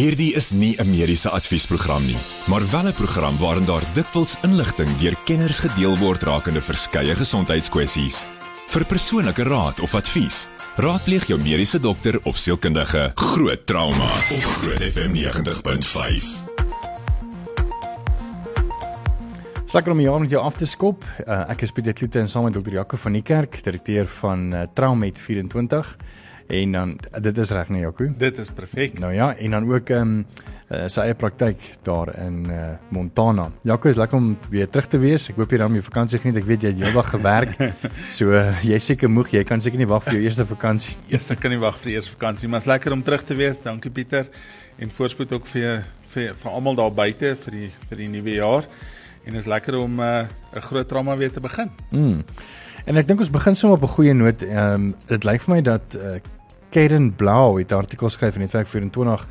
Hierdie is nie 'n mediese adviesprogram nie, maar wel 'n program waarin daar dikwels inligting deur kenners gedeel word rakende verskeie gesondheidskwessies. Vir persoonlike raad of advies, raadpleeg jou mediese dokter of sielkundige. Groot trauma op Groot FM 90.5. Lekker om jou met jou af te skop. Uh, ek is Pieter Kloete en saam met Dr. Jaco van die Kerk, direkteur van uh, Traumet 24. En dan dit is reg nee Jaco. Dit is perfek. Nou ja, en dan ook ehm um, uh, sy eie praktyk daar in uh, Montana. Jaco is lekker om weer terug te wees. Ek hoop jy dan jou vakansie geniet. Ek weet jy het heeldag gewerk. so uh, jy seker moeg, jy kan seker nie wag vir jou eerste vakansie. Eers ek kan nie wag vir die eerste vakansie, maar is lekker om terug te wees. Dankie Pieter en voorspoed ook vir vir vir almal daar buite vir die vir die nuwe jaar. En is lekker om 'n uh, groot drama weer te begin. Mm. En ek dink ons begin sommer op 'n goeie noot. Ehm um, dit lyk vir my dat uh, Karen Blau het 'n artikel geskryf in Netwerk 24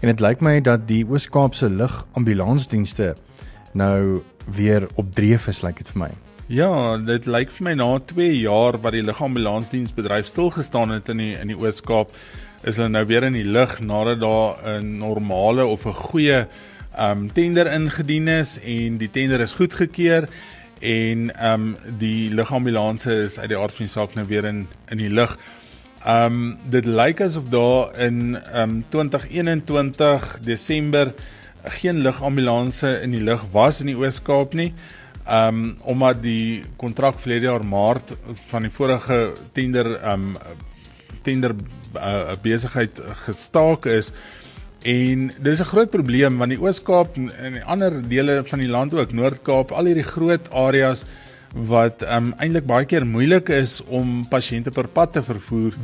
en dit lyk my dat die Oos-Kaapse lugambulansdienste nou weer op dreef is, lyk dit vir my. Ja, dit lyk vir my na 2 jaar wat die lugambulansdiensbedryf stil gestaan het in die in die Oos-Kaap is hulle nou weer in die lug nadat daar 'n normale of 'n goeie um tender ingedien is en die tender is goedgekeur en um die lugambulanse is uit die aard van die saak nou weer in in die lug. Um dit lyk asof daar in um 2021 Desember geen lugambulanse in die lug was in die Oos-Kaap nie. Um omdat die kontrak verlede jaar Maart van die vorige tender um tender uh, besigheid gestaak is en dis 'n groot probleem want die Oos-Kaap en die ander dele van die land ook Noord-Kaap al hierdie groot areas wat um eintlik baie keer moeilik is om pasiënte per pad te vervoer.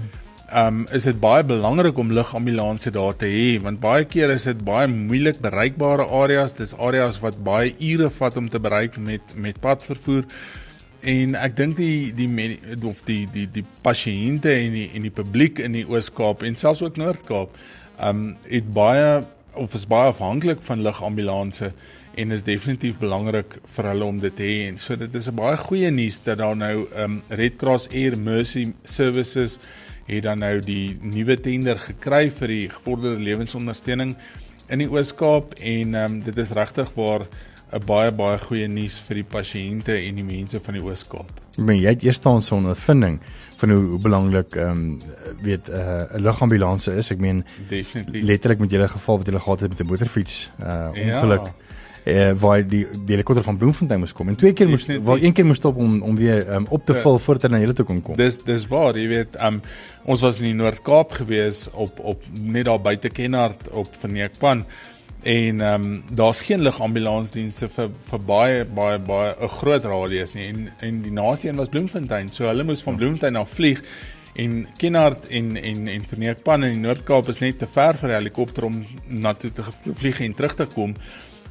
Um is dit baie belangrik om lugambulanse daar te hê want baie keer is dit baie moeilik bereikbare areas. Dis areas wat baie ure vat om te bereik met met padvervoer. En ek dink die die of die die die pasiënte en die en die publiek in die Oos-Kaap en selfs ook Noord-Kaap um het baie of is baie afhanklik van lugambulanse en is definitief belangrik vir hulle om dit te hê. En so dit is 'n baie goeie nuus dat daar nou um Red Cross Air Mercy Services het dan nou die nuwe tender gekry vir die gevorderde lewensondersteuning in die Oos-Kaap en um dit is regtig waar 'n baie baie goeie nuus vir die pasiënte en die mense van die Oos-Kaap. Ek meen jy het eers staan so 'n ondervinding van hoe, hoe belangrik ehm um, weet eh, 'n uh, lugambulans is. Ek meen letterlik met julle geval wat julle gehad het met 'n motorfiets uh ongeluk. Ja eh waar die die helikopter van Bloemfontein moes kom en twee keer moes waar een keer moes stop om om weer um, op te vul ja. voordat hy na julle toe kon kom. Dis dis waar, jy weet, um, ons was in die Noord-Kaap gewees op op net daar buite Kenhardt op Verneekpan en ehm um, daar's geen lugambulansdienste vir vir baie baie baie 'n groot radius nie en en die naaste een was Bloemfontein. So hulle moes van Bloemfontein af vlieg en Kenhardt en en en Verneekpan in die Noord-Kaap is net te ver vir 'n helikopter om na toe te vlieg en terug te kom.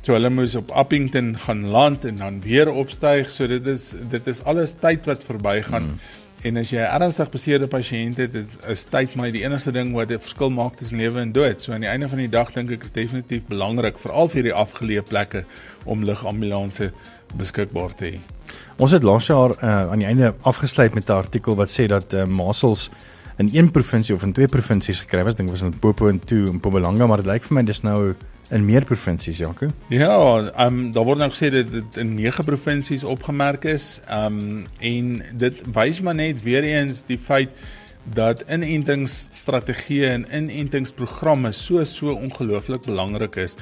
So hulle moes op Appington gaan land en dan weer opstyg. So dit is dit is alles tyd wat verbygaan. Mm. En as jy 'n ernstig beseerde pasiënt het, is tyd maar die enigste ding wat 'n verskil maak tussen lewe en dood. So aan die einde van die dag dink ek is definitief belangrik veral vir die afgeleë plekke om lugambulanse beskikbaar te hê. Ons het laas jaar uh, aan die einde afgesluit met 'n artikel wat sê dat uh, masels in een provinsie of in twee provinsies gekry was. Dink was in Popo en toe in Mpumalanga, maar dit lyk vir my dis nou in meer provinsies, Janko? Ja, ehm um, daar word nou gesê dat dit in 9 provinsies opgemerk is. Ehm um, en dit wys maar net weer eens die feit dat inentingsstrategieë en inentingsprogramme so so ongelooflik belangrik is.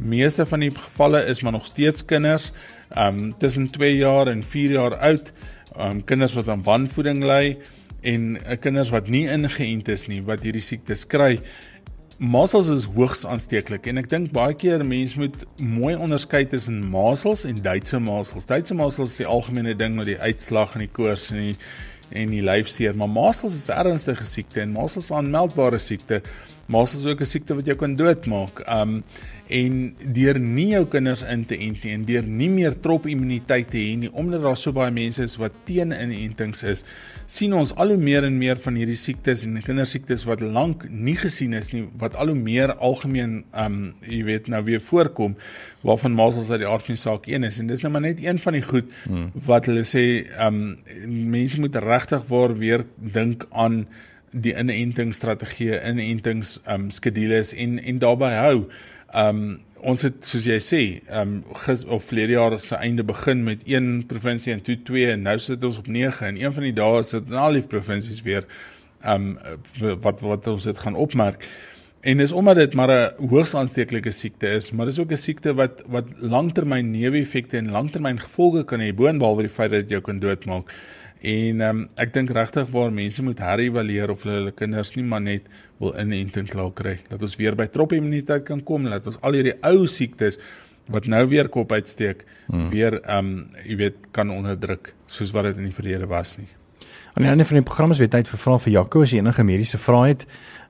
Meeste van die gevalle is maar nog steeds kinders ehm um, tussen 2 jaar en 4 jaar oud. Ehm um, kinders wat aan wanvoeding ly en uh, kinders wat nie ingeënt is nie wat hierdie siektes kry. Masels is hoogs aansteeklik en ek dink baie keer mense moet mooi onderskei tussen masels en Duitse masels. Duitse masels is die algemene ding met die uitslag en die koors en die en die lyfseer, maar masels is 'n ernstige siekte en masels is 'n aanmeldbare siekte. Masels is ook 'n siekte wat jou kan doodmaak. Um en deur nie jou kinders in te ent nie en deur nie meer trop immuniteit te hê nie omdat daar so baie mense is wat teen inentings is sien ons al hoe meer en meer van hierdie siektes en kindersiektes wat lank nie gesien is nie wat al hoe meer algemeen um jy weet nou weer voorkom waarvan masels uit die aard van die saak een is en dis nou maar net een van die goed hmm. wat hulle sê um mense moet regtig waar weer dink aan die inentingsstrategieë, inentings um skedules en en daarbey hou. Um ons het soos jy sê, um gis of verlede jaar se einde begin met een provinsie en toe twee en nou sit ons op 9 en een van die dae sit in al die provinsies weer um wat wat ons dit gaan opmerk. En dis omdat dit maar 'n hoogs aansteeklike siekte is, maar dis ook 'n siekte wat wat langtermyn neeweffekte en langtermyn gevolge kan hê boonop die feit dat dit jou kan doodmaak. En um, ek dink regtig waar mense moet herëvalueer of hulle hulle kinders nie maar net wil inenting klaar kry. Dat ons weer by tropimmuniteit kan kom, dat ons al hierdie ou siektes wat nou weer kop uitsteek, hmm. weer um, jy weet kan onderdruk soos wat dit in die verlede was nie. Aan die einde van die program is weer tyd vir vrae vir Jaco as jy enige mediese vrae het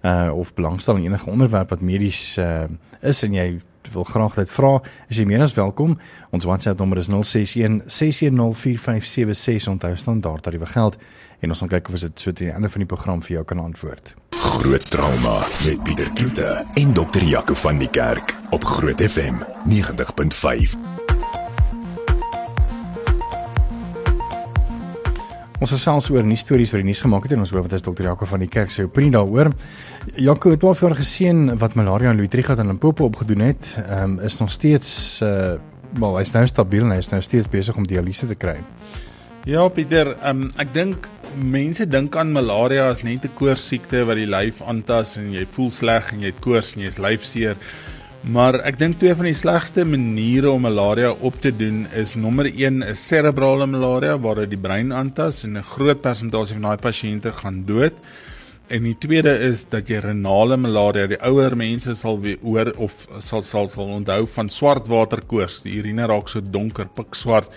uh of belangstel in enige onderwerp wat medies uh is en jy wil graag dit vra, is jy meer as welkom. Ons WhatsApp nommer is 061 6104576 onthou standaard tariewe geld en ons gaan kyk of ons dit so teen die einde van die program vir jou kan antwoord. Groot trauma met Pieter Kloete en dokter Jaco van die Kerk op Groot FM 90.5. Ons het selfs oor nuus stories wat die nuus gemaak het en ons hoor wat is dokter Jaco van die kerk se opinie daaroor. Jaco het 12 jaar geseën wat malaria in Louis Trichardt in Limpopo opgedoen het. Um, is nog steeds uh wel hy's nou stabiel en hy's nou steeds besig om dialyse te kry. Ja Pieter, um, ek dink mense dink aan malaria as net 'n koorsiekte wat die lyf aantas en jy voel sleg en jy het koors en jy is lyfseer. Maar ek dink twee van die slegste maniere om malaria op te doen is nommer 1 is cerebrale malaria waar dit die brein aantas en 'n groot persentasie van daai pasiënte gaan dood. En die tweede is dat jy renale malaria, die ouer mense sal weer hoor of sal sal sal onthou van swartwaterkoors. Die urine raak so donker, pikswart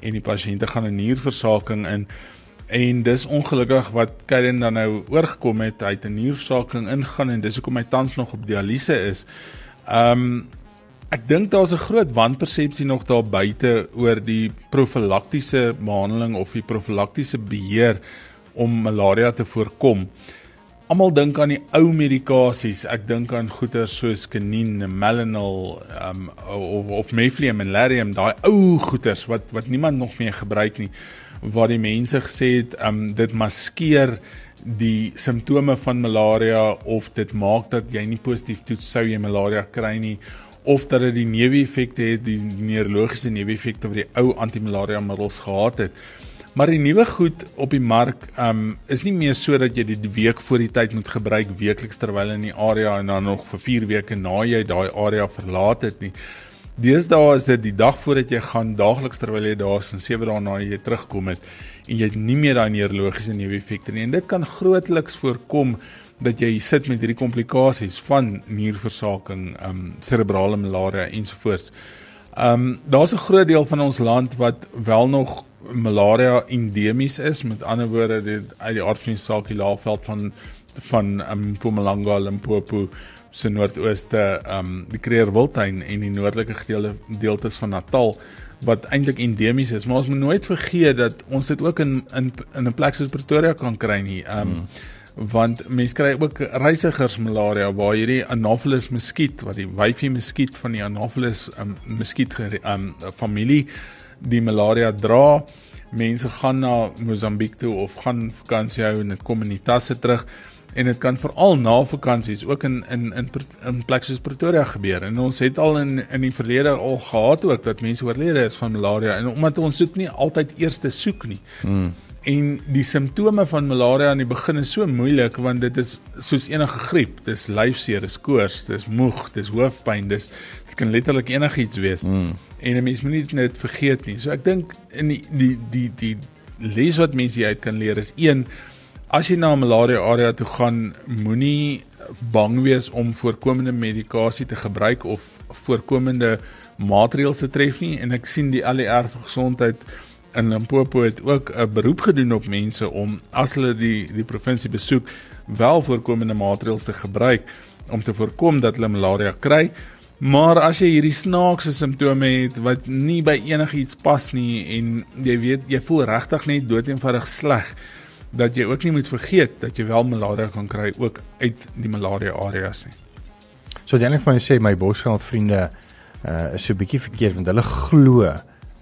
en die pasiënte gaan 'n nierversaking in. En dis ongelukkig wat Karen dan nou oorgekom het, hy het 'n nierversaking ingaan en dis hoekom hy tans nog op dialyse is. Ehm um, ek dink daar's 'n groot wanpersepsie nog daar buite oor die profylaktiese behandeling of die profylaktiese beheer om malaria te voorkom. Almal dink aan die ou medikasies. Ek dink aan goeie soos Kenin, Melanol, ehm um, of of Meflium en Lariam, daai ou goeters wat wat niemand nog meer gebruik nie waar die mense gesê het ehm um, dit maskeer die simptome van malaria of dit maak dat jy nie positief toets sou jy malaria kry nie of dat dit die neeweffekte het die neurologiese neeweffekte wat die ou antimalaria middels gehad het. Maar die nuwe goed op die mark um is nie meer so dat jy dit week voor die tyd moet gebruik weekliks terwyl in die area en dan nog vir 4 weke na jy daai area verlaat het nie. Deesdae is dit die dag voordat jy gaan daagliks terwyl jy daar is en 7 dae na jy terugkom het en jy het nie meer daai neurologiese neeweffekte nie en dit kan grootliks voorkom dat jy sit met hierdie komplikasies van nierversaking, ehm um, cerebrale malaria ensovoorts. Ehm um, daar's 'n groot deel van ons land wat wel nog malaria endemies is, met ander woorde dit uit die aard van die saak die laafveld van van ehm um, Mpumalanga, Limpopo se noordooste ehm um, die Kruger Wildtuin en die noordelike gedeelte deeltes van Natal wat eintlik endemies is, maar ons moet nooit vergeet dat ons dit ook in in in 'n plek soos Pretoria kan kry nie. Ehm um, hmm. want mense kry ook reisigers malaria waar hierdie Anopheles muskiet wat die wyfie muskiet van die Anopheles um, muskiet ehm um, familie die malaria dra. Mense gaan na Mosambiek toe of gaan vakansie hou en dit kom in die tasse terug en dit kan veral na vakansies ook in in in in plekke soos Pretoria gebeur. En ons het al in in die verlede al gehad ook dat mense oorlede is van malaria en omdat ons dit nie altyd eers te soek nie. Mm. En die simptome van malaria aan die begin is so moeilik want dit is soos enige griep. Dis lyfseer, dis koors, dis moeg, dis hoofpyn, dis dit kan letterlik enigiets wees. Mm. En 'n mens moet nie net vergeet nie. So ek dink in die die die die les wat mense uit kan leer is 1 As jy na 'n malaria area toe gaan, moenie bang wees om voorkomende medikasie te gebruik of voorkomende maatreëls te tref nie en ek sien die ALR vir gesondheid in Limpopo het ook 'n beroep gedoen op mense om as hulle die die provinsie besoek wel voorkomende maatreëls te gebruik om te voorkom dat hulle malaria kry. Maar as jy hierdie snaakse simptome het wat nie by enigiets pas nie en jy weet jy voel regtig net doeteenvoudig sleg, dat jy ook nie moet vergeet dat jy wel malaria kan kry ook uit die malaria areas nie. So dan ek vir jou sê my Bosveld vriende uh is so 'n bietjie verkeerd want hulle glo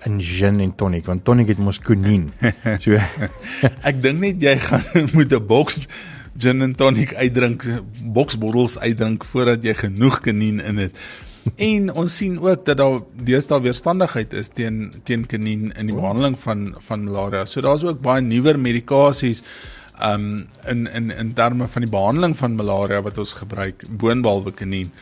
in gin en tonic want tonic het mos konien. So ek dink net jy gaan moet 'n boks gin and tonic uitdrink, boksbottels uitdrink voordat jy genoeg kanien in het. En ons sien ook dat daar deesdae weerstandigheid is teen teen kanien in die behandeling van van malaria. So daar's ook baie nuwer medikasies um in in in terme van die behandeling van malaria wat ons gebruik boonbehalwe kanien.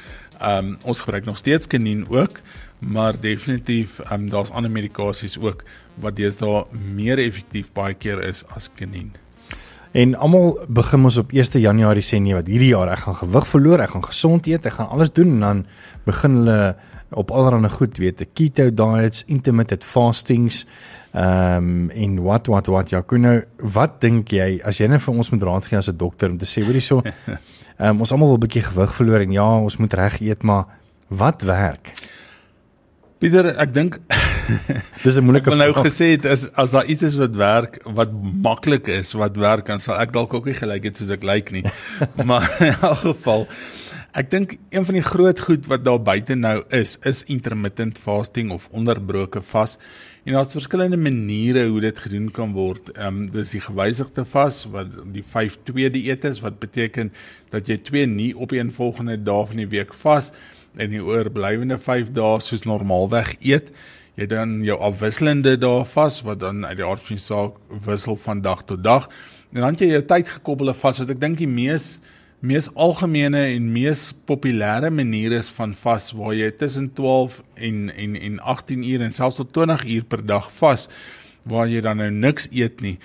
Um ons gebruik nog steeds kanien ook, maar definitief um daar's ander medikasies ook wat deesdae meer effektief baie keer is as kanien. En almal begin ons op 1 Januarie sê nee wat hierdie jaar ek gaan gewig verloor, ek gaan gesond eet, ek gaan alles doen. En dan begin hulle op allerlei goed weet, keto diets, intermittent fastings, ehm um, en wat wat wat. Ja, nou wat dink jy? As jy net vir ons moet raad gee as 'n dokter om te sê hoorie so ehm um, ons almal wil 'n bietjie gewig verloor en ja, ons moet reg eet, maar wat werk? Pieter, ek dink dis 'n moeilike vraag. Ek het nou gesê dit is as daar iets is wat werk, wat maklik is, wat werk, dan sal ek dalk ook nie gelyk het soos ek lyk nie. maar in elk geval, ek dink een van die groot goed wat daar buite nou is, is intermittent fasting of onderbroke vas. En daar's verskillende maniere hoe dit gedoen kan word. Ehm um, dis die gewysigde vas wat die 5-2 dieet is wat beteken dat jy twee nie op een volgende dag van die week vas en die oorblywende 5 dae soos normaalweg eet. Jy dan jou afwisselende dae vas wat dan uit die aard van die saak wissel van dag tot dag. En dan jy jou tydgekoppelde vas wat ek dink die mees mees algemene en mees populêre manier is van vas waar jy tussen 12 en en en 18 ure en selfs tot 20 uur per dag vas waar jy dan nou niks eet nie.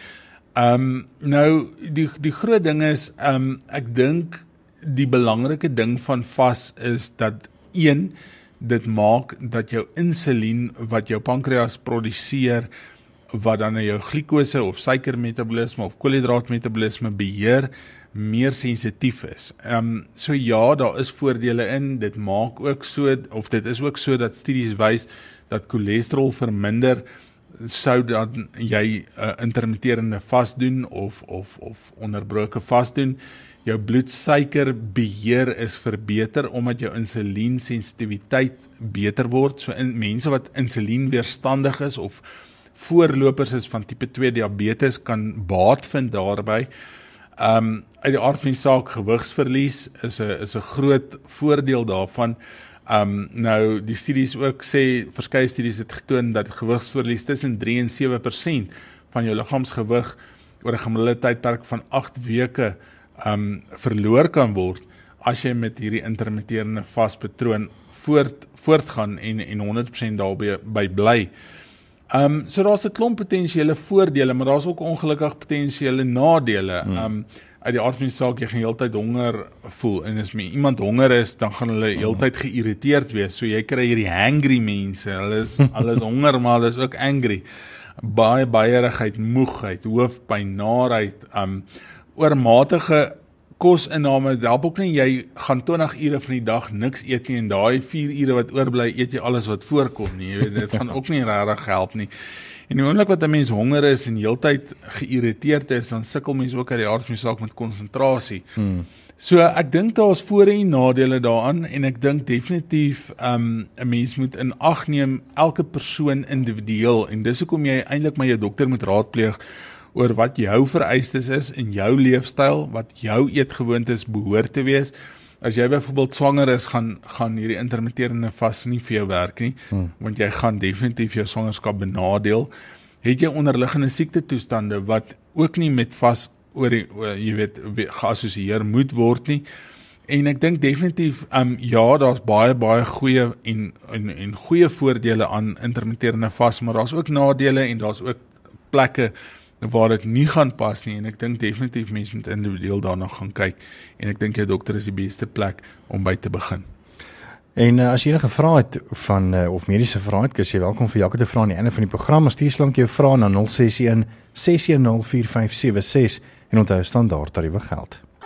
Ehm um, nou die die groot ding is ehm um, ek dink die belangrike ding van vas is dat 1 dit maak dat jou insulien wat jou pankreas produseer wat dan jou glikose of suikermetabolisme of koolhidraatmetabolisme beheer meer sensitief is. Ehm um, so ja, daar is voordele in. Dit maak ook so of dit is ook so dat studies wys dat cholesterol verminder sou dan jy 'n uh, intermitterende vas doen of of of onderbroke vas doen jou bloedsuiker beheer is verbeter omdat jou insuliensensitiwiteit beter word. So in mense wat insulienweerstandig is of voorlopers is van tipe 2 diabetes kan baat vind daarbey. Um uit die aard van die saak gewigsverlies is 'n is 'n groot voordeel daarvan. Um nou die studies ook sê verskeie studies het getoon dat gewigsverlies tussen 3 en 7% van jou liggaamsgewig oor 'n gemiddelde tydperk van 8 weke um verloor kan word as jy met hierdie intermitterende vaspatroon voort voortgaan en en 100% daarby by bly. Um so daar's 'n klomp potensiële voordele, maar daar's ook ongelukkig potensiële nadele. Hmm. Um uit die aard van die saak jy gaan heeltyd honger voel en as iemand honger is, dan gaan hulle hmm. heeltyd geïrriteerd wees. So jy kry hierdie hangry mense. Hulle is alles honger, maar hulle is ook angry. Baie baierigheid, moegheid, hoofpyn, naarheid, um oormatige kosinname help ook nie jy gaan 20 ure van die dag niks eet nie en daai 4 ure wat oorbly eet jy alles wat voorkom nie. Jy weet dit gaan ook nie regtig help nie. En die oomblik wat 'n mens honger is en heeltyd geïrriteerd is dan sukkel mens ook uit die aard van die saak met konsentrasie. Hmm. so ek dink daar's voordele en nadele daaraan en ek dink definitief um, 'n um, mens moet in ag neem elke persoon individueel en dis hoekom jy eintlik maar jou dokter moet raadpleeg oor wat jou vereistes is in jou leefstyl, wat jou eetgewoontes behoort te wees. As jy byvoorbeeld swanger is, gaan gaan hierdie intermitterende vas nie vir jou werk nie, hmm. want jy gaan definitief jou swangerskap benadeel. Het jy onderliggende siekte toestande wat ook nie met vas oor, oor jy weet geassosieer moet word nie. En ek dink definitief um ja, daar's baie baie goeie en en en goeie voordele aan intermitterende vas, maar daar's ook nadele en daar's ook plekke waar dit nie gaan pas nie en ek dink definitief mense moet individueel daarna gaan kyk en ek dink jou dokter is die beste plek om by te begin. En uh, as jy enige vrae het van uh, of mediese vrae het, is jy welkom vir Jacques te vra aan die einde van die program. Stuur slank jou vrae na 061 610 4576 en onthou standaard tariewe geld.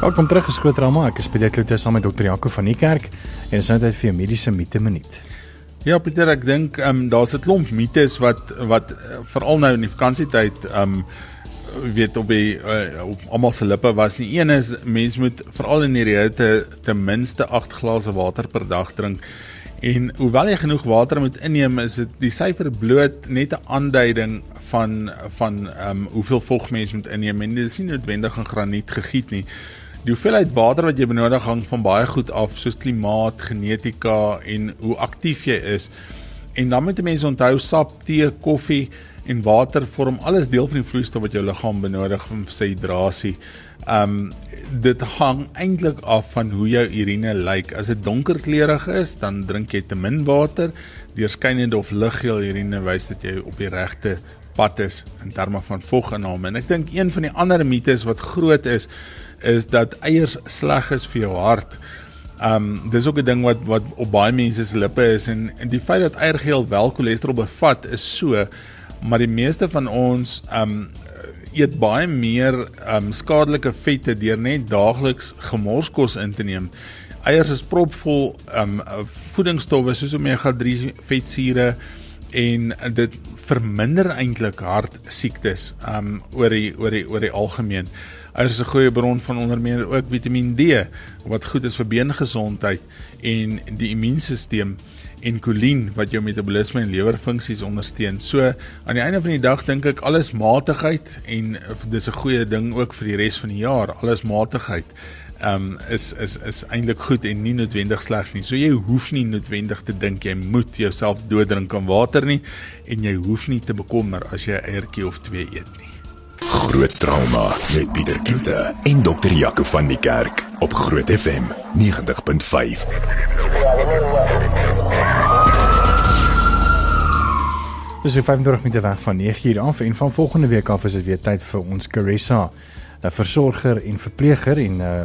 Welkom terug geskoot drama. Ek is Pieter Kloete saam met dokter Jaco van die kerk en is nou tyd vir mediese mite minuut. Ja Pieter, ek dink ehm um, daar's 'n klomp mites wat wat uh, veral nou in die vakansietyd ehm um, weet op die uh, op almal se lippe was nie. Een is mens moet veral in hierdie hitte ten minste 8 glase water per dag drink. En hoewel jy genoeg water moet inneem, is dit die syfer bloot net 'n aanduiding van van ehm um, hoeveel vog mens moet inneem en dit is nie noodwendig in graniet gegiet nie. Die hoeveelheid water wat jy benodig hang van baie goed af soos klimaat, genetika en hoe aktief jy is. En dan moet mense onthou sap, tee, koffie en water vorm alles deel van die vloeistof wat jou liggaam benodig vir sy hidrasie. Um dit hang eintlik af van hoe jou urine lyk. As dit donkerkleurig is, dan drink jy te min water. Deurskynende of liggeel urine wys dat jy op die regte pad is in terme van voginname. En ek dink een van die ander mites wat groot is, is dat eiers sleg is vir jou hart. Um dis ook 'n ding wat wat op baie mense se lippe is en, en die feit dat eiergeel wel cholesterol bevat is so, maar die meeste van ons um eet baie meer um skadelike vette deur net daagliks gemorskos in te neem. Eiers is propvol um voedingsstowwe soos omega-3 vetsure en dit verminder eintlik hartsiektes um oor die oor die oor die algemeen. Eiers is 'n goeie bron van onder meer ook Vitamiin D wat goed is vir beengesondheid en die immuunstelsel en kolien wat jou metabolisme en lewerfunksies ondersteun. So aan die einde van die dag dink ek alles matigheid en dis 'n goeie ding ook vir die res van die jaar. Alles matigheid um is is is eintlik goed en nie noodwendig sleg nie. So jy hoef nie noodwendig te dink jy moet jouself dooddrink aan water nie en jy hoef nie te bekommer as jy 'n eiertjie of twee eet nie. Groot trauma met Pieter Kloete en dokter Jaco van die Kerk op Groot FM 90.5. Dis 25 minute weg van 9uur af en van volgende week af is dit weer tyd vir ons Caressa, 'n versorger en verpleger en 'n uh,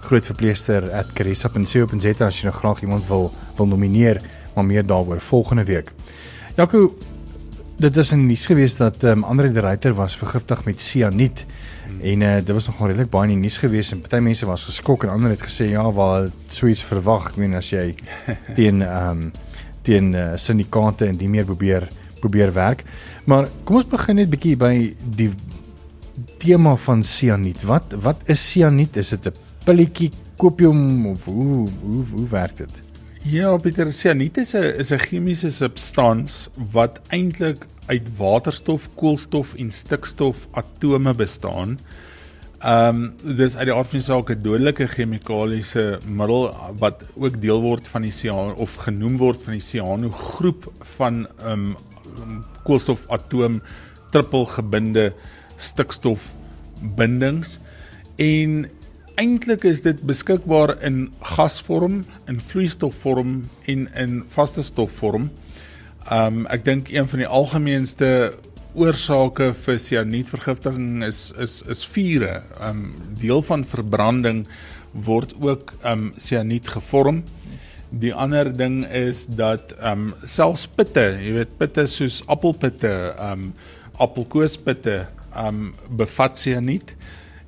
groot verpleegster at caressa.co.za as jy nou graag iemand wil wil nomineer, maar meer daaroor volgende week. Jaco, dit is in nuus gewees dat um, Andre de Ruyter was vergiftig met sianiet. Hmm. En uh, dit was nogal redelik baie in die nuus gewees en party mense was geskok en ander het gesê ja, wel so iets verwag, ek meen as jy teen ehm um, teen uh, syndikaate en die meer probeer probeer werk. Maar kom ons begin net bietjie by die tema van sianiet. Wat wat is sianiet? Is dit 'n pilletjie koop jy hom of hoe hoe hoe werk dit? Ja, Pieter, sianiet is 'n is 'n chemiese substans wat eintlik uit waterstof, koolstof en stikstof atome bestaan. Ehm um, dis uit die aard van die saak 'n dodelike chemikaliese middel wat ook deel word van die siano of genoem word van die siano groep van ehm um, koolstofatoom triple gebinde stikstofbindings en eintlik is dit beskikbaar in gasvorm, in vloeistofvorm en in vaste stofvorm. Um ek dink een van die algemeenste oorsake vir sianietvergiftiging is is is vure. Um deel van verbranding word ook um sianiet gevorm. Die ander ding is dat um selfs pitte, jy weet pitte soos appelpitte, um appelkoospitte, um bevat sianiet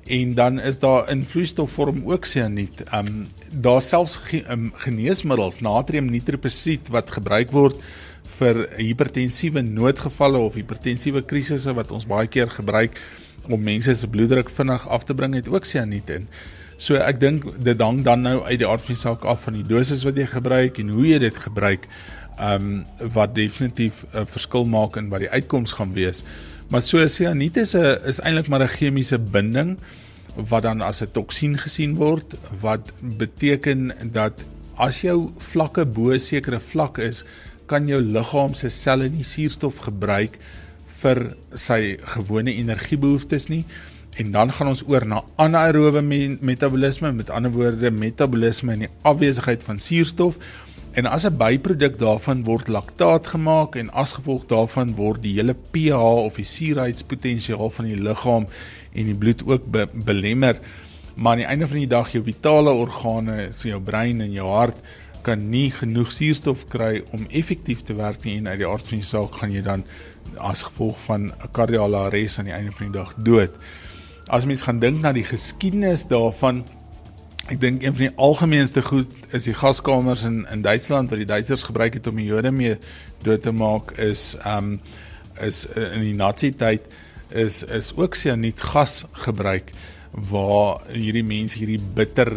en dan is daar in vloeistofvorm ook sianiet. Ehm um, daar selfs ge, um, geneesmiddels, natrium nitropesied wat gebruik word vir hipertensiewe noodgevalle of hipertensiewe krisisse wat ons baie keer gebruik om mense se bloeddruk vinnig af te bring het ook sianiet in. So ek dink dit hang dan nou uit die aard van die saak af van die dosis wat jy gebruik en hoe jy dit gebruik. Ehm um, wat definitief 'n verskil maak in wat die uitkoms gaan wees. Maar so sianiet is 'n is eintlik maar 'n chemiese binding wat dan as 'n toksien gesien word wat beteken dat as jou vlakke bo 'n sekere vlak is, kan jou liggaam se selle nie suurstof gebruik vir sy gewone energiebehoeftes nie. En dan gaan ons oor na anaerobe metabolisme met ander woorde metabolisme in die afwesigheid van suurstof En as 'n byproduk daarvan word laktaat gemaak en as gevolg daarvan word die hele pH of die suurheidspotensiaal van die liggaam en die bloed ook be belemmer. Maar aan die einde van die dag jou vitale organe, so jou brein en jou hart kan nie genoeg suurstof kry om effektief te werk nie en uit die aard van die saak gaan jy dan as gevolg van 'n kardiale arrest aan die einde van die dag dood. As mens gaan dink na die geskiedenis daarvan Ek dink een van die algemeenste goed is die gaskamers in in Duitsland wat die Duitsers gebruik het om die Jode mee dood te maak is um is in die Nazi tyd is is ook sianiet gas gebruik waar hierdie mense hierdie bitter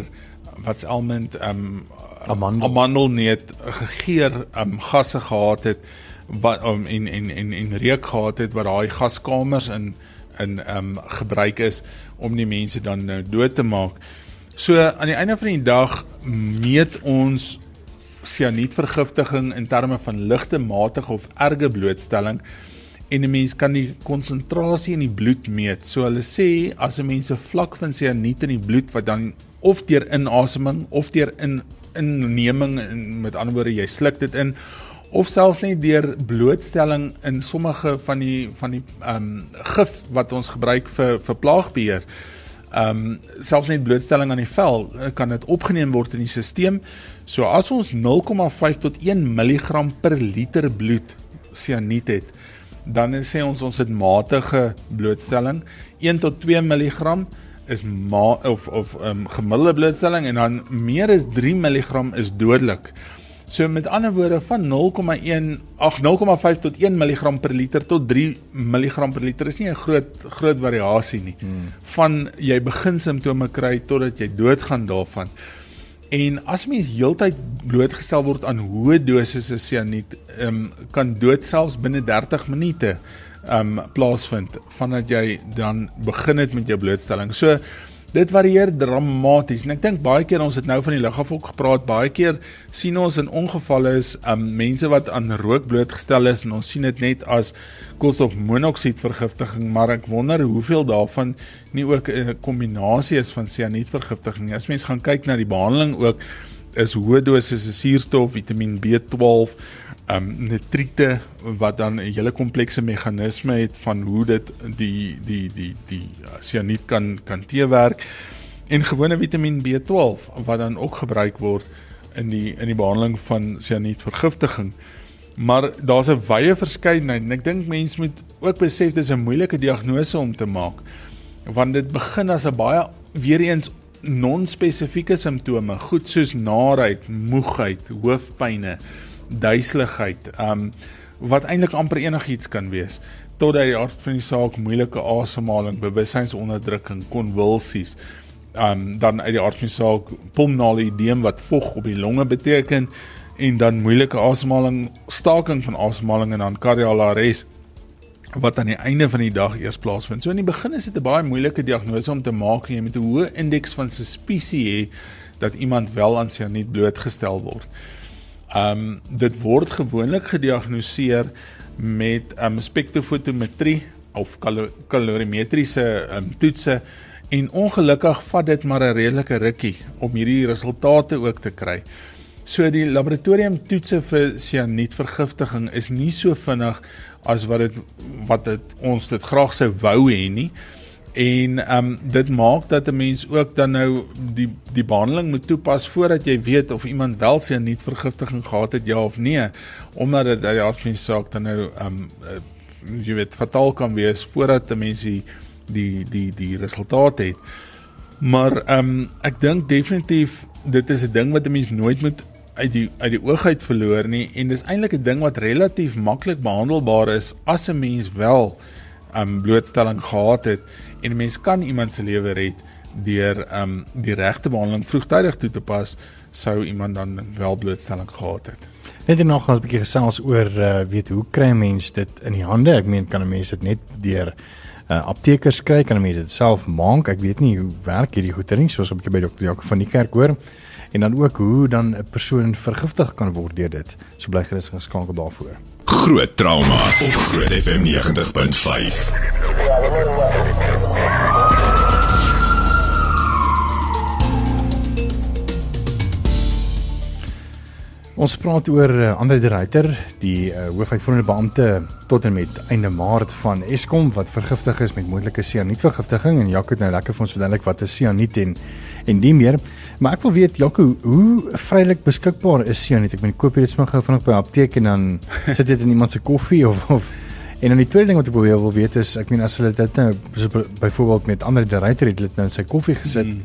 wat's almond um Amandel. amandelneut gegeur um gasse gehad het wat um, en en en en reuk gehad het wat daai gaskamers in in um gebruik is om die mense dan nou dood te maak. So aan die einde van die dag meet ons sianietvergiftiging in terme van ligte, matige of erge blootstelling en 'n mens kan die konsentrasie in die bloed meet. So hulle sê as 'n mens 'n vlak van sianiet in die bloed wat dan of deur inaseming of deur in inneming en met ander woorde jy sluk dit in of selfs net deur blootstelling in sommige van die van die ehm um, gif wat ons gebruik vir vir plaagbeheer. Ehm um, selfs net blootstelling aan die vel kan dit opgeneem word in die stelsel. So as ons 0,5 tot 1 mg per liter bloed sianiet het, dan sê ons ons het matige blootstelling. 1 tot 2 mg is ma of of um, gemiddelde blootstelling en dan meer as 3 mg is dodelik. So met ander woorde van 0,1 ag 0,5 tot 1 mg per liter tot 3 mg per liter is nie 'n groot groot variasie nie. Hmm. Van jy begin simptome kry totdat jy doodgaan daarvan. En as mens heeltyd blootgestel word aan hoë dosisse sianiet, um, kan dood selfs binne 30 minute um plaasvind vandat jy dan begin het met jou blootstelling. So dit varieer dramaties en ek dink baie keer ons het nou van die lugaf ook gepraat, baie keer sien ons in ongevalle is um mense wat aan rook blootgestel is en ons sien dit net as koolstofmonoksied vergiftiging, maar ek wonder hoeveel daarvan nie ook 'n kombinasie is van sianietvergiftiging. As mens gaan kyk na die behandeling ook is hoë dosisse suurstof, Vitamiin B12, um nitriete wat dan 'n hele komplekse meganisme het van hoe dit die die die die sianiet kan kan teewerk en gewone Vitamiin B12 wat dan ook gebruik word in die in die behandeling van sianietvergiftiging. Maar daar's 'n wye verskeidenheid en ek dink mense moet ook besef dis 'n moeilike diagnose om te maak want dit begin as 'n baie weer eens non-spesifieke simptome, goed soos naarheid, moegheid, hoofpynne, duiseligheid, um wat eintlik amper enigiets kan wees tot by die aard van die saak moeilike asemhaling, bewussynsonderdrukking, konvulsies, um dan uit die aard van die saak pulmonale edeem wat vog op die longe beteken en dan moeilike asemhaling, staking van asemhaling en dan kardiale arrest wat aan die einde van die dag eers plaasvind. So in die begin is dit 'n baie moeilike diagnose om te maak en jy moet 'n hoë indeks van suspisie hê dat iemand wel aan sianiet blootgestel word. Um dit word gewoonlik gediagnoseer met 'n um, spektrofotometrie of kal kalorimetriese um, toetse en ongelukkig vat dit maar 'n redelike rukkie om hierdie resultate ook te kry. So die laboratorium toetse vir sianietvergiftiging is nie so vinnig as wat dit wat dit ons dit graag sou wou hê nie. En ehm um, dit maak dat 'n mens ook dan nou die die behandeling moet toepas voordat jy weet of iemand wel sy nuutvergiftiging gehad het ja of nee, omdat dit uit die aard van die saak dan nou ehm um, uh, jy weet fataal kan wees voordat 'n mens die die die die resultaat het. Maar ehm um, ek dink definitief dit is 'n ding wat 'n mens nooit moet uit die uit die oog uit verloor nie en dis eintlik 'n ding wat relatief maklik behandelbaar is as 'n mens wel um, blootstelling gehad het en 'n mens kan iemand se lewe red deur um die regte behandeling vroegtydig toe te pas sou iemand dan wel blootstelling gehad het. Net en nog 'n bietjie gesels oor uh, weet hoe kry 'n mens dit in die hande? Ek meen kan 'n mens dit net deur uh, aptekers kry? Kan 'n mens dit self maak? Ek weet nie hoe werk hierdie goedering soos 'n bietjie by dokter Jaco van die kerk hoor en dan ook hoe dan 'n persoon vergiftig kan word deur dit. So bly gerus geskakel daarvoor. Groot trauma op Groot FM 90.5. Ons praat oor uh, Andre de Ruyter, die uh, hoofuitvoerende beampte tot en met einde Maart van Eskom wat vergiftig is met moontlike sianietvergiftiging en Jacques het nou lekker vir ons verduidelik wat is sianiet en en die meer. Maar ek wil weet Jaco, hoe vrylik beskikbaar is sianiet? Ek meen koop jy dit sommer gou vanaand by 'n apteek en dan sit dit in iemand se koffie of of En dan die tweede ding wat ek wil wil weet is, ek meen as hulle dit nou so byvoorbeeld met ander die ryter het dit nou in sy koffie gesit. Mm.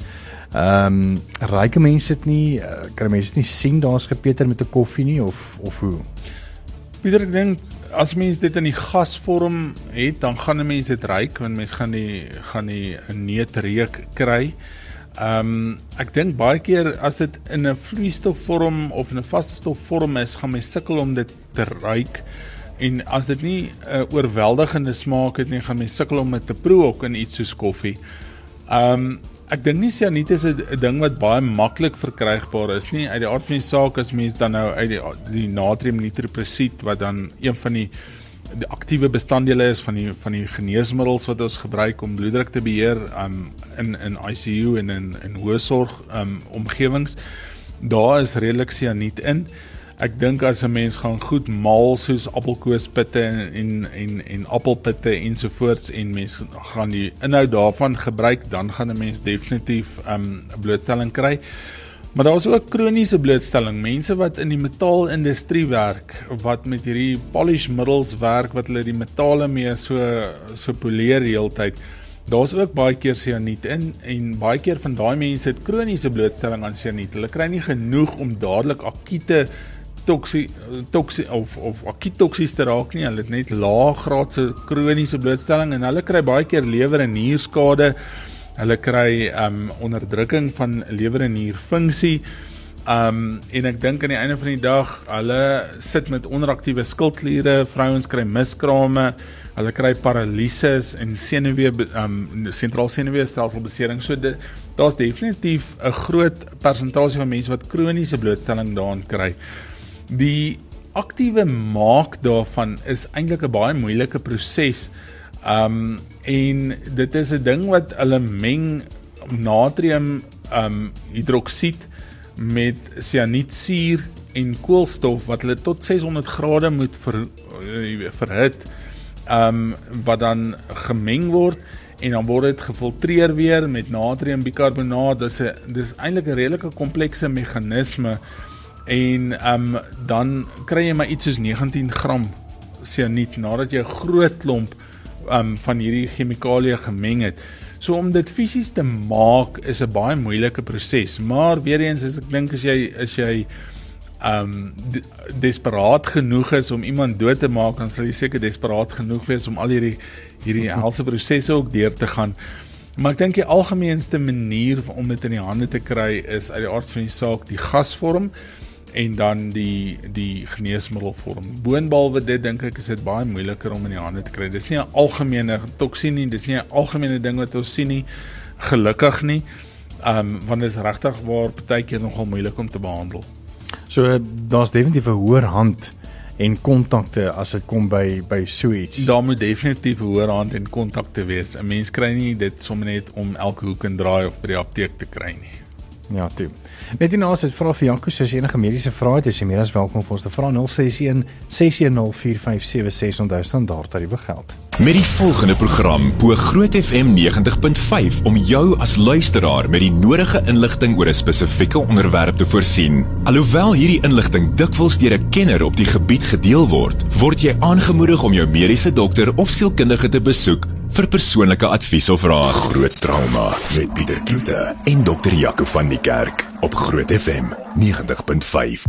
Ehm um, ryke mense dit nie uh, kan mense dit nie sien daar's gepeter met 'n koffie nie of of hoe? Pieter ek dink as mens dit in die gasvorm het, dan gaan 'n mens dit ryk want mens gaan die gaan die 'n neutreuk kry. Ehm um, ek dink baie keer as dit in 'n vloeistofvorm of in 'n vasstofvorm is, gaan mens sukkel om dit te ryk. En as dit nie 'n uh, oorweldigende smaak het nie, gaan mens sukkel om dit te proe ook in iets soos koffie. Ehm um, ek dink nie sianiet is 'n ding wat baie maklik verkrygbaar is nie. Uit die aard van die saak as mens dan nou uit die die natrium nitropresied wat dan een van die die aktiewe bestanddele is van die van die geneesmiddels wat ons gebruik om bloeddruk te beheer um, in in ICU en in in hoë sorg um, omgewings. Daar is redelik sianiet in. Ek dink as 'n mens gaan goed maal soos appelkoospitte en en en, en appelpitte ensovoorts en mens gaan die inhoud daarvan gebruik, dan gaan 'n mens definitief 'n um, blootstelling kry. Maar daar's ook kroniese blootstelling. Mense wat in die metaalindustrie werk, wat met hierdie polishmiddels werk wat hulle die metale mee so so poleer heeltyd. Daar's ook baie keer sianiet in en baie keer van daai mense het kroniese blootstelling aan sianiet. Hulle kry nie genoeg om dadelik akute toksie toksie of of akut toksies te raak nie. Hulle het net laaggraadse kroniese blootstelling en hulle kry baie keer lewer en nierskade. Hulle kry um onderdrukking van lewer en nierfunksie. Um en ek dink aan die einde van die dag, hulle sit met onderaktiewe skildkliere, vrouens kry miskrame, hulle kry paralises en senuwee um sentraal senuweestelsel So daar's definitief 'n groot persentasie van mense wat kroniese blootstelling daaraan kry. Die aktiewe maak daarvan is eintlik 'n baie moeilike proses. Um en dit is 'n ding wat hulle meng natrium um hidroksied met sianietsuur en koolstof wat hulle tot 600 grade moet ver, uh, verhit um wat dan gemeng word en dan word dit gefiltreer weer met natrium bikarbonaat. Dis 'n dis eintlik 'n redelike komplekse meganisme en um, dan kry jy maar iets soos 19 gram sianiet nadat jy 'n groot klomp um, van hierdie chemikalieë gemeng het. So om dit fisies te maak is 'n baie moeilike proses, maar weer eens as ek dink as jy is jy ehm um, desperaat genoeg is om iemand dood te maak, dan sal jy seker desperaat genoeg wees om al hierdie hierdie helse prosesse ook deur te gaan. Maar ek dink die algemeenste manier om dit in die hande te kry is uit die aard van die saak die gasvorm en dan die die geneesmiddelvorm. Boonbehalwe dit dink ek is dit baie moeiliker om in die hande te kry. Dis nie 'n algemene toksin nie, dis nie 'n algemene ding wat ons sien nie. Gelukkig nie. Ehm um, want dit is regtig waar partykeer nogal moeilik om te behandel. So daar's definitief 'n hoër hand en kontakte as dit kom by by so iets. Daar moet definitief 'n hoër hand en kontakte wees. 'n Mens kry nie dit sommer net om elke hoek en draai of by die apteek te kry nie. Ja, toe. Net hierna as dit vra vir Janko as enige mediese vrae het, is jy meer as welkom om ons te vra 061 610 4576 onder standaard tariewe geld. Met die volgende program bo Groot FM 90.5 om jou as luisteraar met die nodige inligting oor 'n spesifieke onderwerp te voorsien. Alhoewel hierdie inligting dikwels deur 'n kenner op die gebied gedeel word, word jy aangemoedig om jou mediese dokter of sielkundige te besoek vir persoonlike advies of raad. Groot trauma met Pieter Kloete en dokter Jaco van die Kerk op Groot FM 90.5.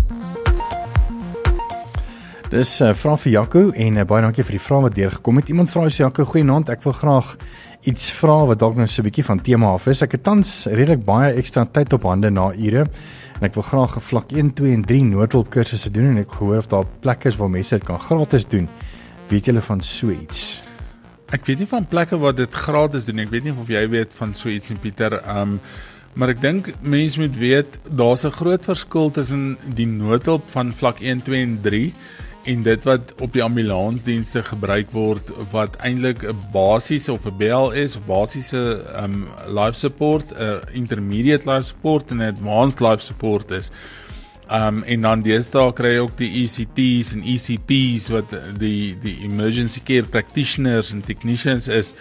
Dis 'n uh, vraag vir Jaco en uh, baie dankie vir die vraag wat deurgekom het. Iemand vra sy Jaco, goeienaand, ek wil graag iets vra wat dalk nou so 'n bietjie van tema af is. Ek het tans redelik baie ekstra tyd op hande na ure en ek wil graag 'n vlak 1, 2 en 3 noodhulp kursusse doen en ek gehoor of daar plekke is waar mense dit kan gratis doen. Weet julle van so iets? Ek weet nie van plekke waar dit gratis doen. Ek weet nie of jy weet van so iets in Pieter. Um maar ek dink mense moet weet daar's 'n groot verskil tussen die noodhulp van vlak 1, 2 en 3 en dit wat op die ambulansdienste gebruik word wat eintlik 'n basiese of 'n BL is, basiese um life support, 'n uh, intermediate life support en advanced life support is. Um en dan deesdae kry jy ook die ECTs en ECPs wat die die emergency care practitioners en technicians is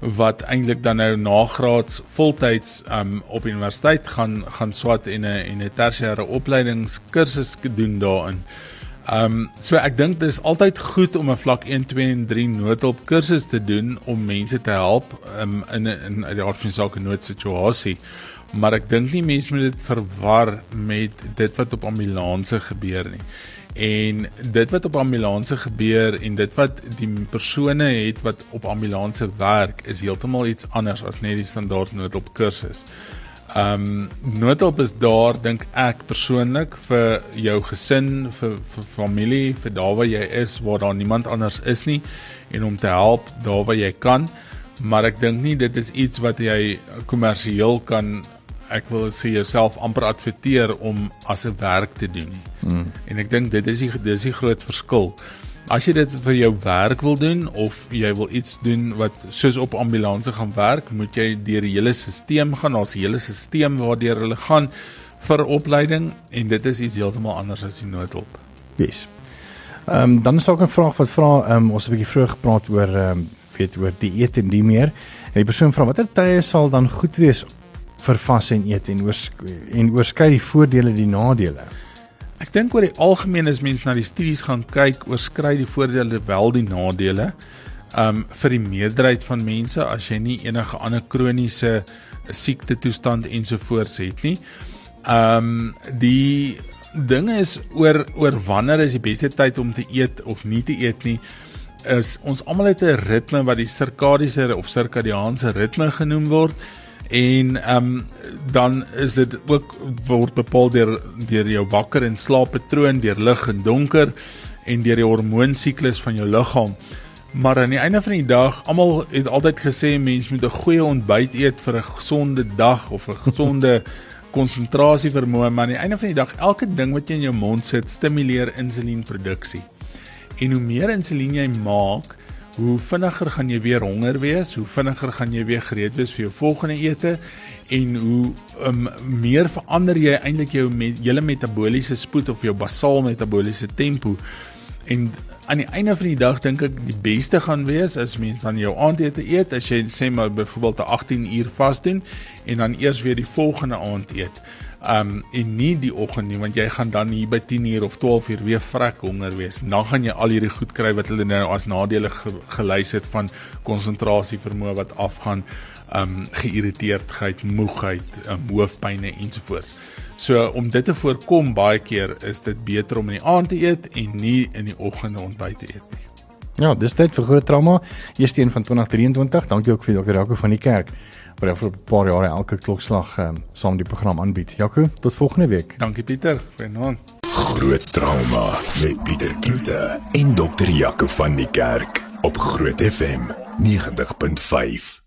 wat eintlik dan nou nagraads voltyds um op universiteit gaan gaan swat en 'n en 'n tersiêre opleidingskursus doen daarin. Um, so ek dink dit is altyd goed om 'n vlak 1, 2 en 3 noodhulp kursus te doen om mense te help um, in in uit die aard van die saak 'n noodsituasie. Maar ek dink nie mense moet dit verwar met dit wat op ambulanse gebeur nie. En dit wat op ambulanse gebeur en dit wat die persone het wat op ambulanse werk is heeltemal iets anders as net die standaard noodhulp kursus. Ehm um, noodhulp is daar dink ek persoonlik vir jou gesin, vir vir familie, vir daar waar jy is waar daar niemand anders is nie en om te help daar waar jy kan. Maar ek dink nie dit is iets wat jy kommersieel kan ek wil sê jouself amper adverteer om as 'n werk te doen nie. Mm. En ek dink dit is die dis die groot verskil. As jy dit vir jou werk wil doen of jy wil iets doen wat soos op ambulanse gaan werk, moet jy deur die hele stelsel gaan. Daar's 'n hele stelsel waardeur hulle gaan vir opleiding en dit is iets heeltemal anders as die noodhulp. Yes. Ehm um, dan is ook 'n vraag wat vra ehm um, ons het 'n bietjie vroeg gepraat oor ehm um, weet oor dieet en die meer. En die persoon vra watter tye sal dan goed wees vir vas en eet en oor en oorskry die voordele die nadele. Ek dink oor die algemeen as mens na die studies gaan kyk, oorskry die voordele wel die nadele. Um vir die meerderheid van mense as jy nie enige ander kroniese siekte toestand ensovoorts het nie. Um die ding is oor oor wanneer is die beste tyd om te eet of nie te eet nie is ons almal het 'n ritme wat die sirkadiese of sirkadiaanse ritme genoem word en ehm um, dan is dit ook word bepaal deur deur jou wakker en slaappatroon, deur lig en donker en deur die hormoonsiklus van jou liggaam. Maar aan die einde van die dag, almal het altyd gesê mens moet 'n goeie ontbyt eet vir 'n gesonde dag of 'n gesonde konsentrasie vermoë, maar aan die einde van die dag, elke ding wat jy in jou mond sit, stimuleer insulienproduksie. En hoe meer insulien jy maak, hoe vinniger gaan jy weer honger wees, hoe vinniger gaan jy weer gereed wees vir jou volgende ete en hoe um, meer verander jy eintlik jou met hele metabooliese spoed of jou basaal metabooliese tempo. En aan die einde van die dag dink ek die beste gaan wees as mens dan jou aandete eet as jy sê maar byvoorbeeld 'n 18 uur vas doen en dan eers weer die volgende aand eet um en nie die oggend nie want jy gaan dan hier by 10 uur of 12 uur weer vrek honger wees. Dan gaan jy al hierdie goed kry wat hulle nou as nadele ge gelys het van konsentrasie vermoë wat afgaan, um geïrriteerdheid, moegheid, um, hoofpynne ensovoorts. So om dit te voorkom baie keer is dit beter om in die aand te eet en nie in die oggende ontbyt te eet nie. Ja, dis tyd vir groot trauma. Eerste een van 2023. Dankie ook vir Dr. Jaco van die kerk wat vir 'n paar jare elke klokslag um, saam die program aanbied. Jaco, tot volgende week. Dankie Pieter. Goeienaand. Groot trauma met Pieter Kloete en Dr. Jaco van die kerk op Groot FM 90.5.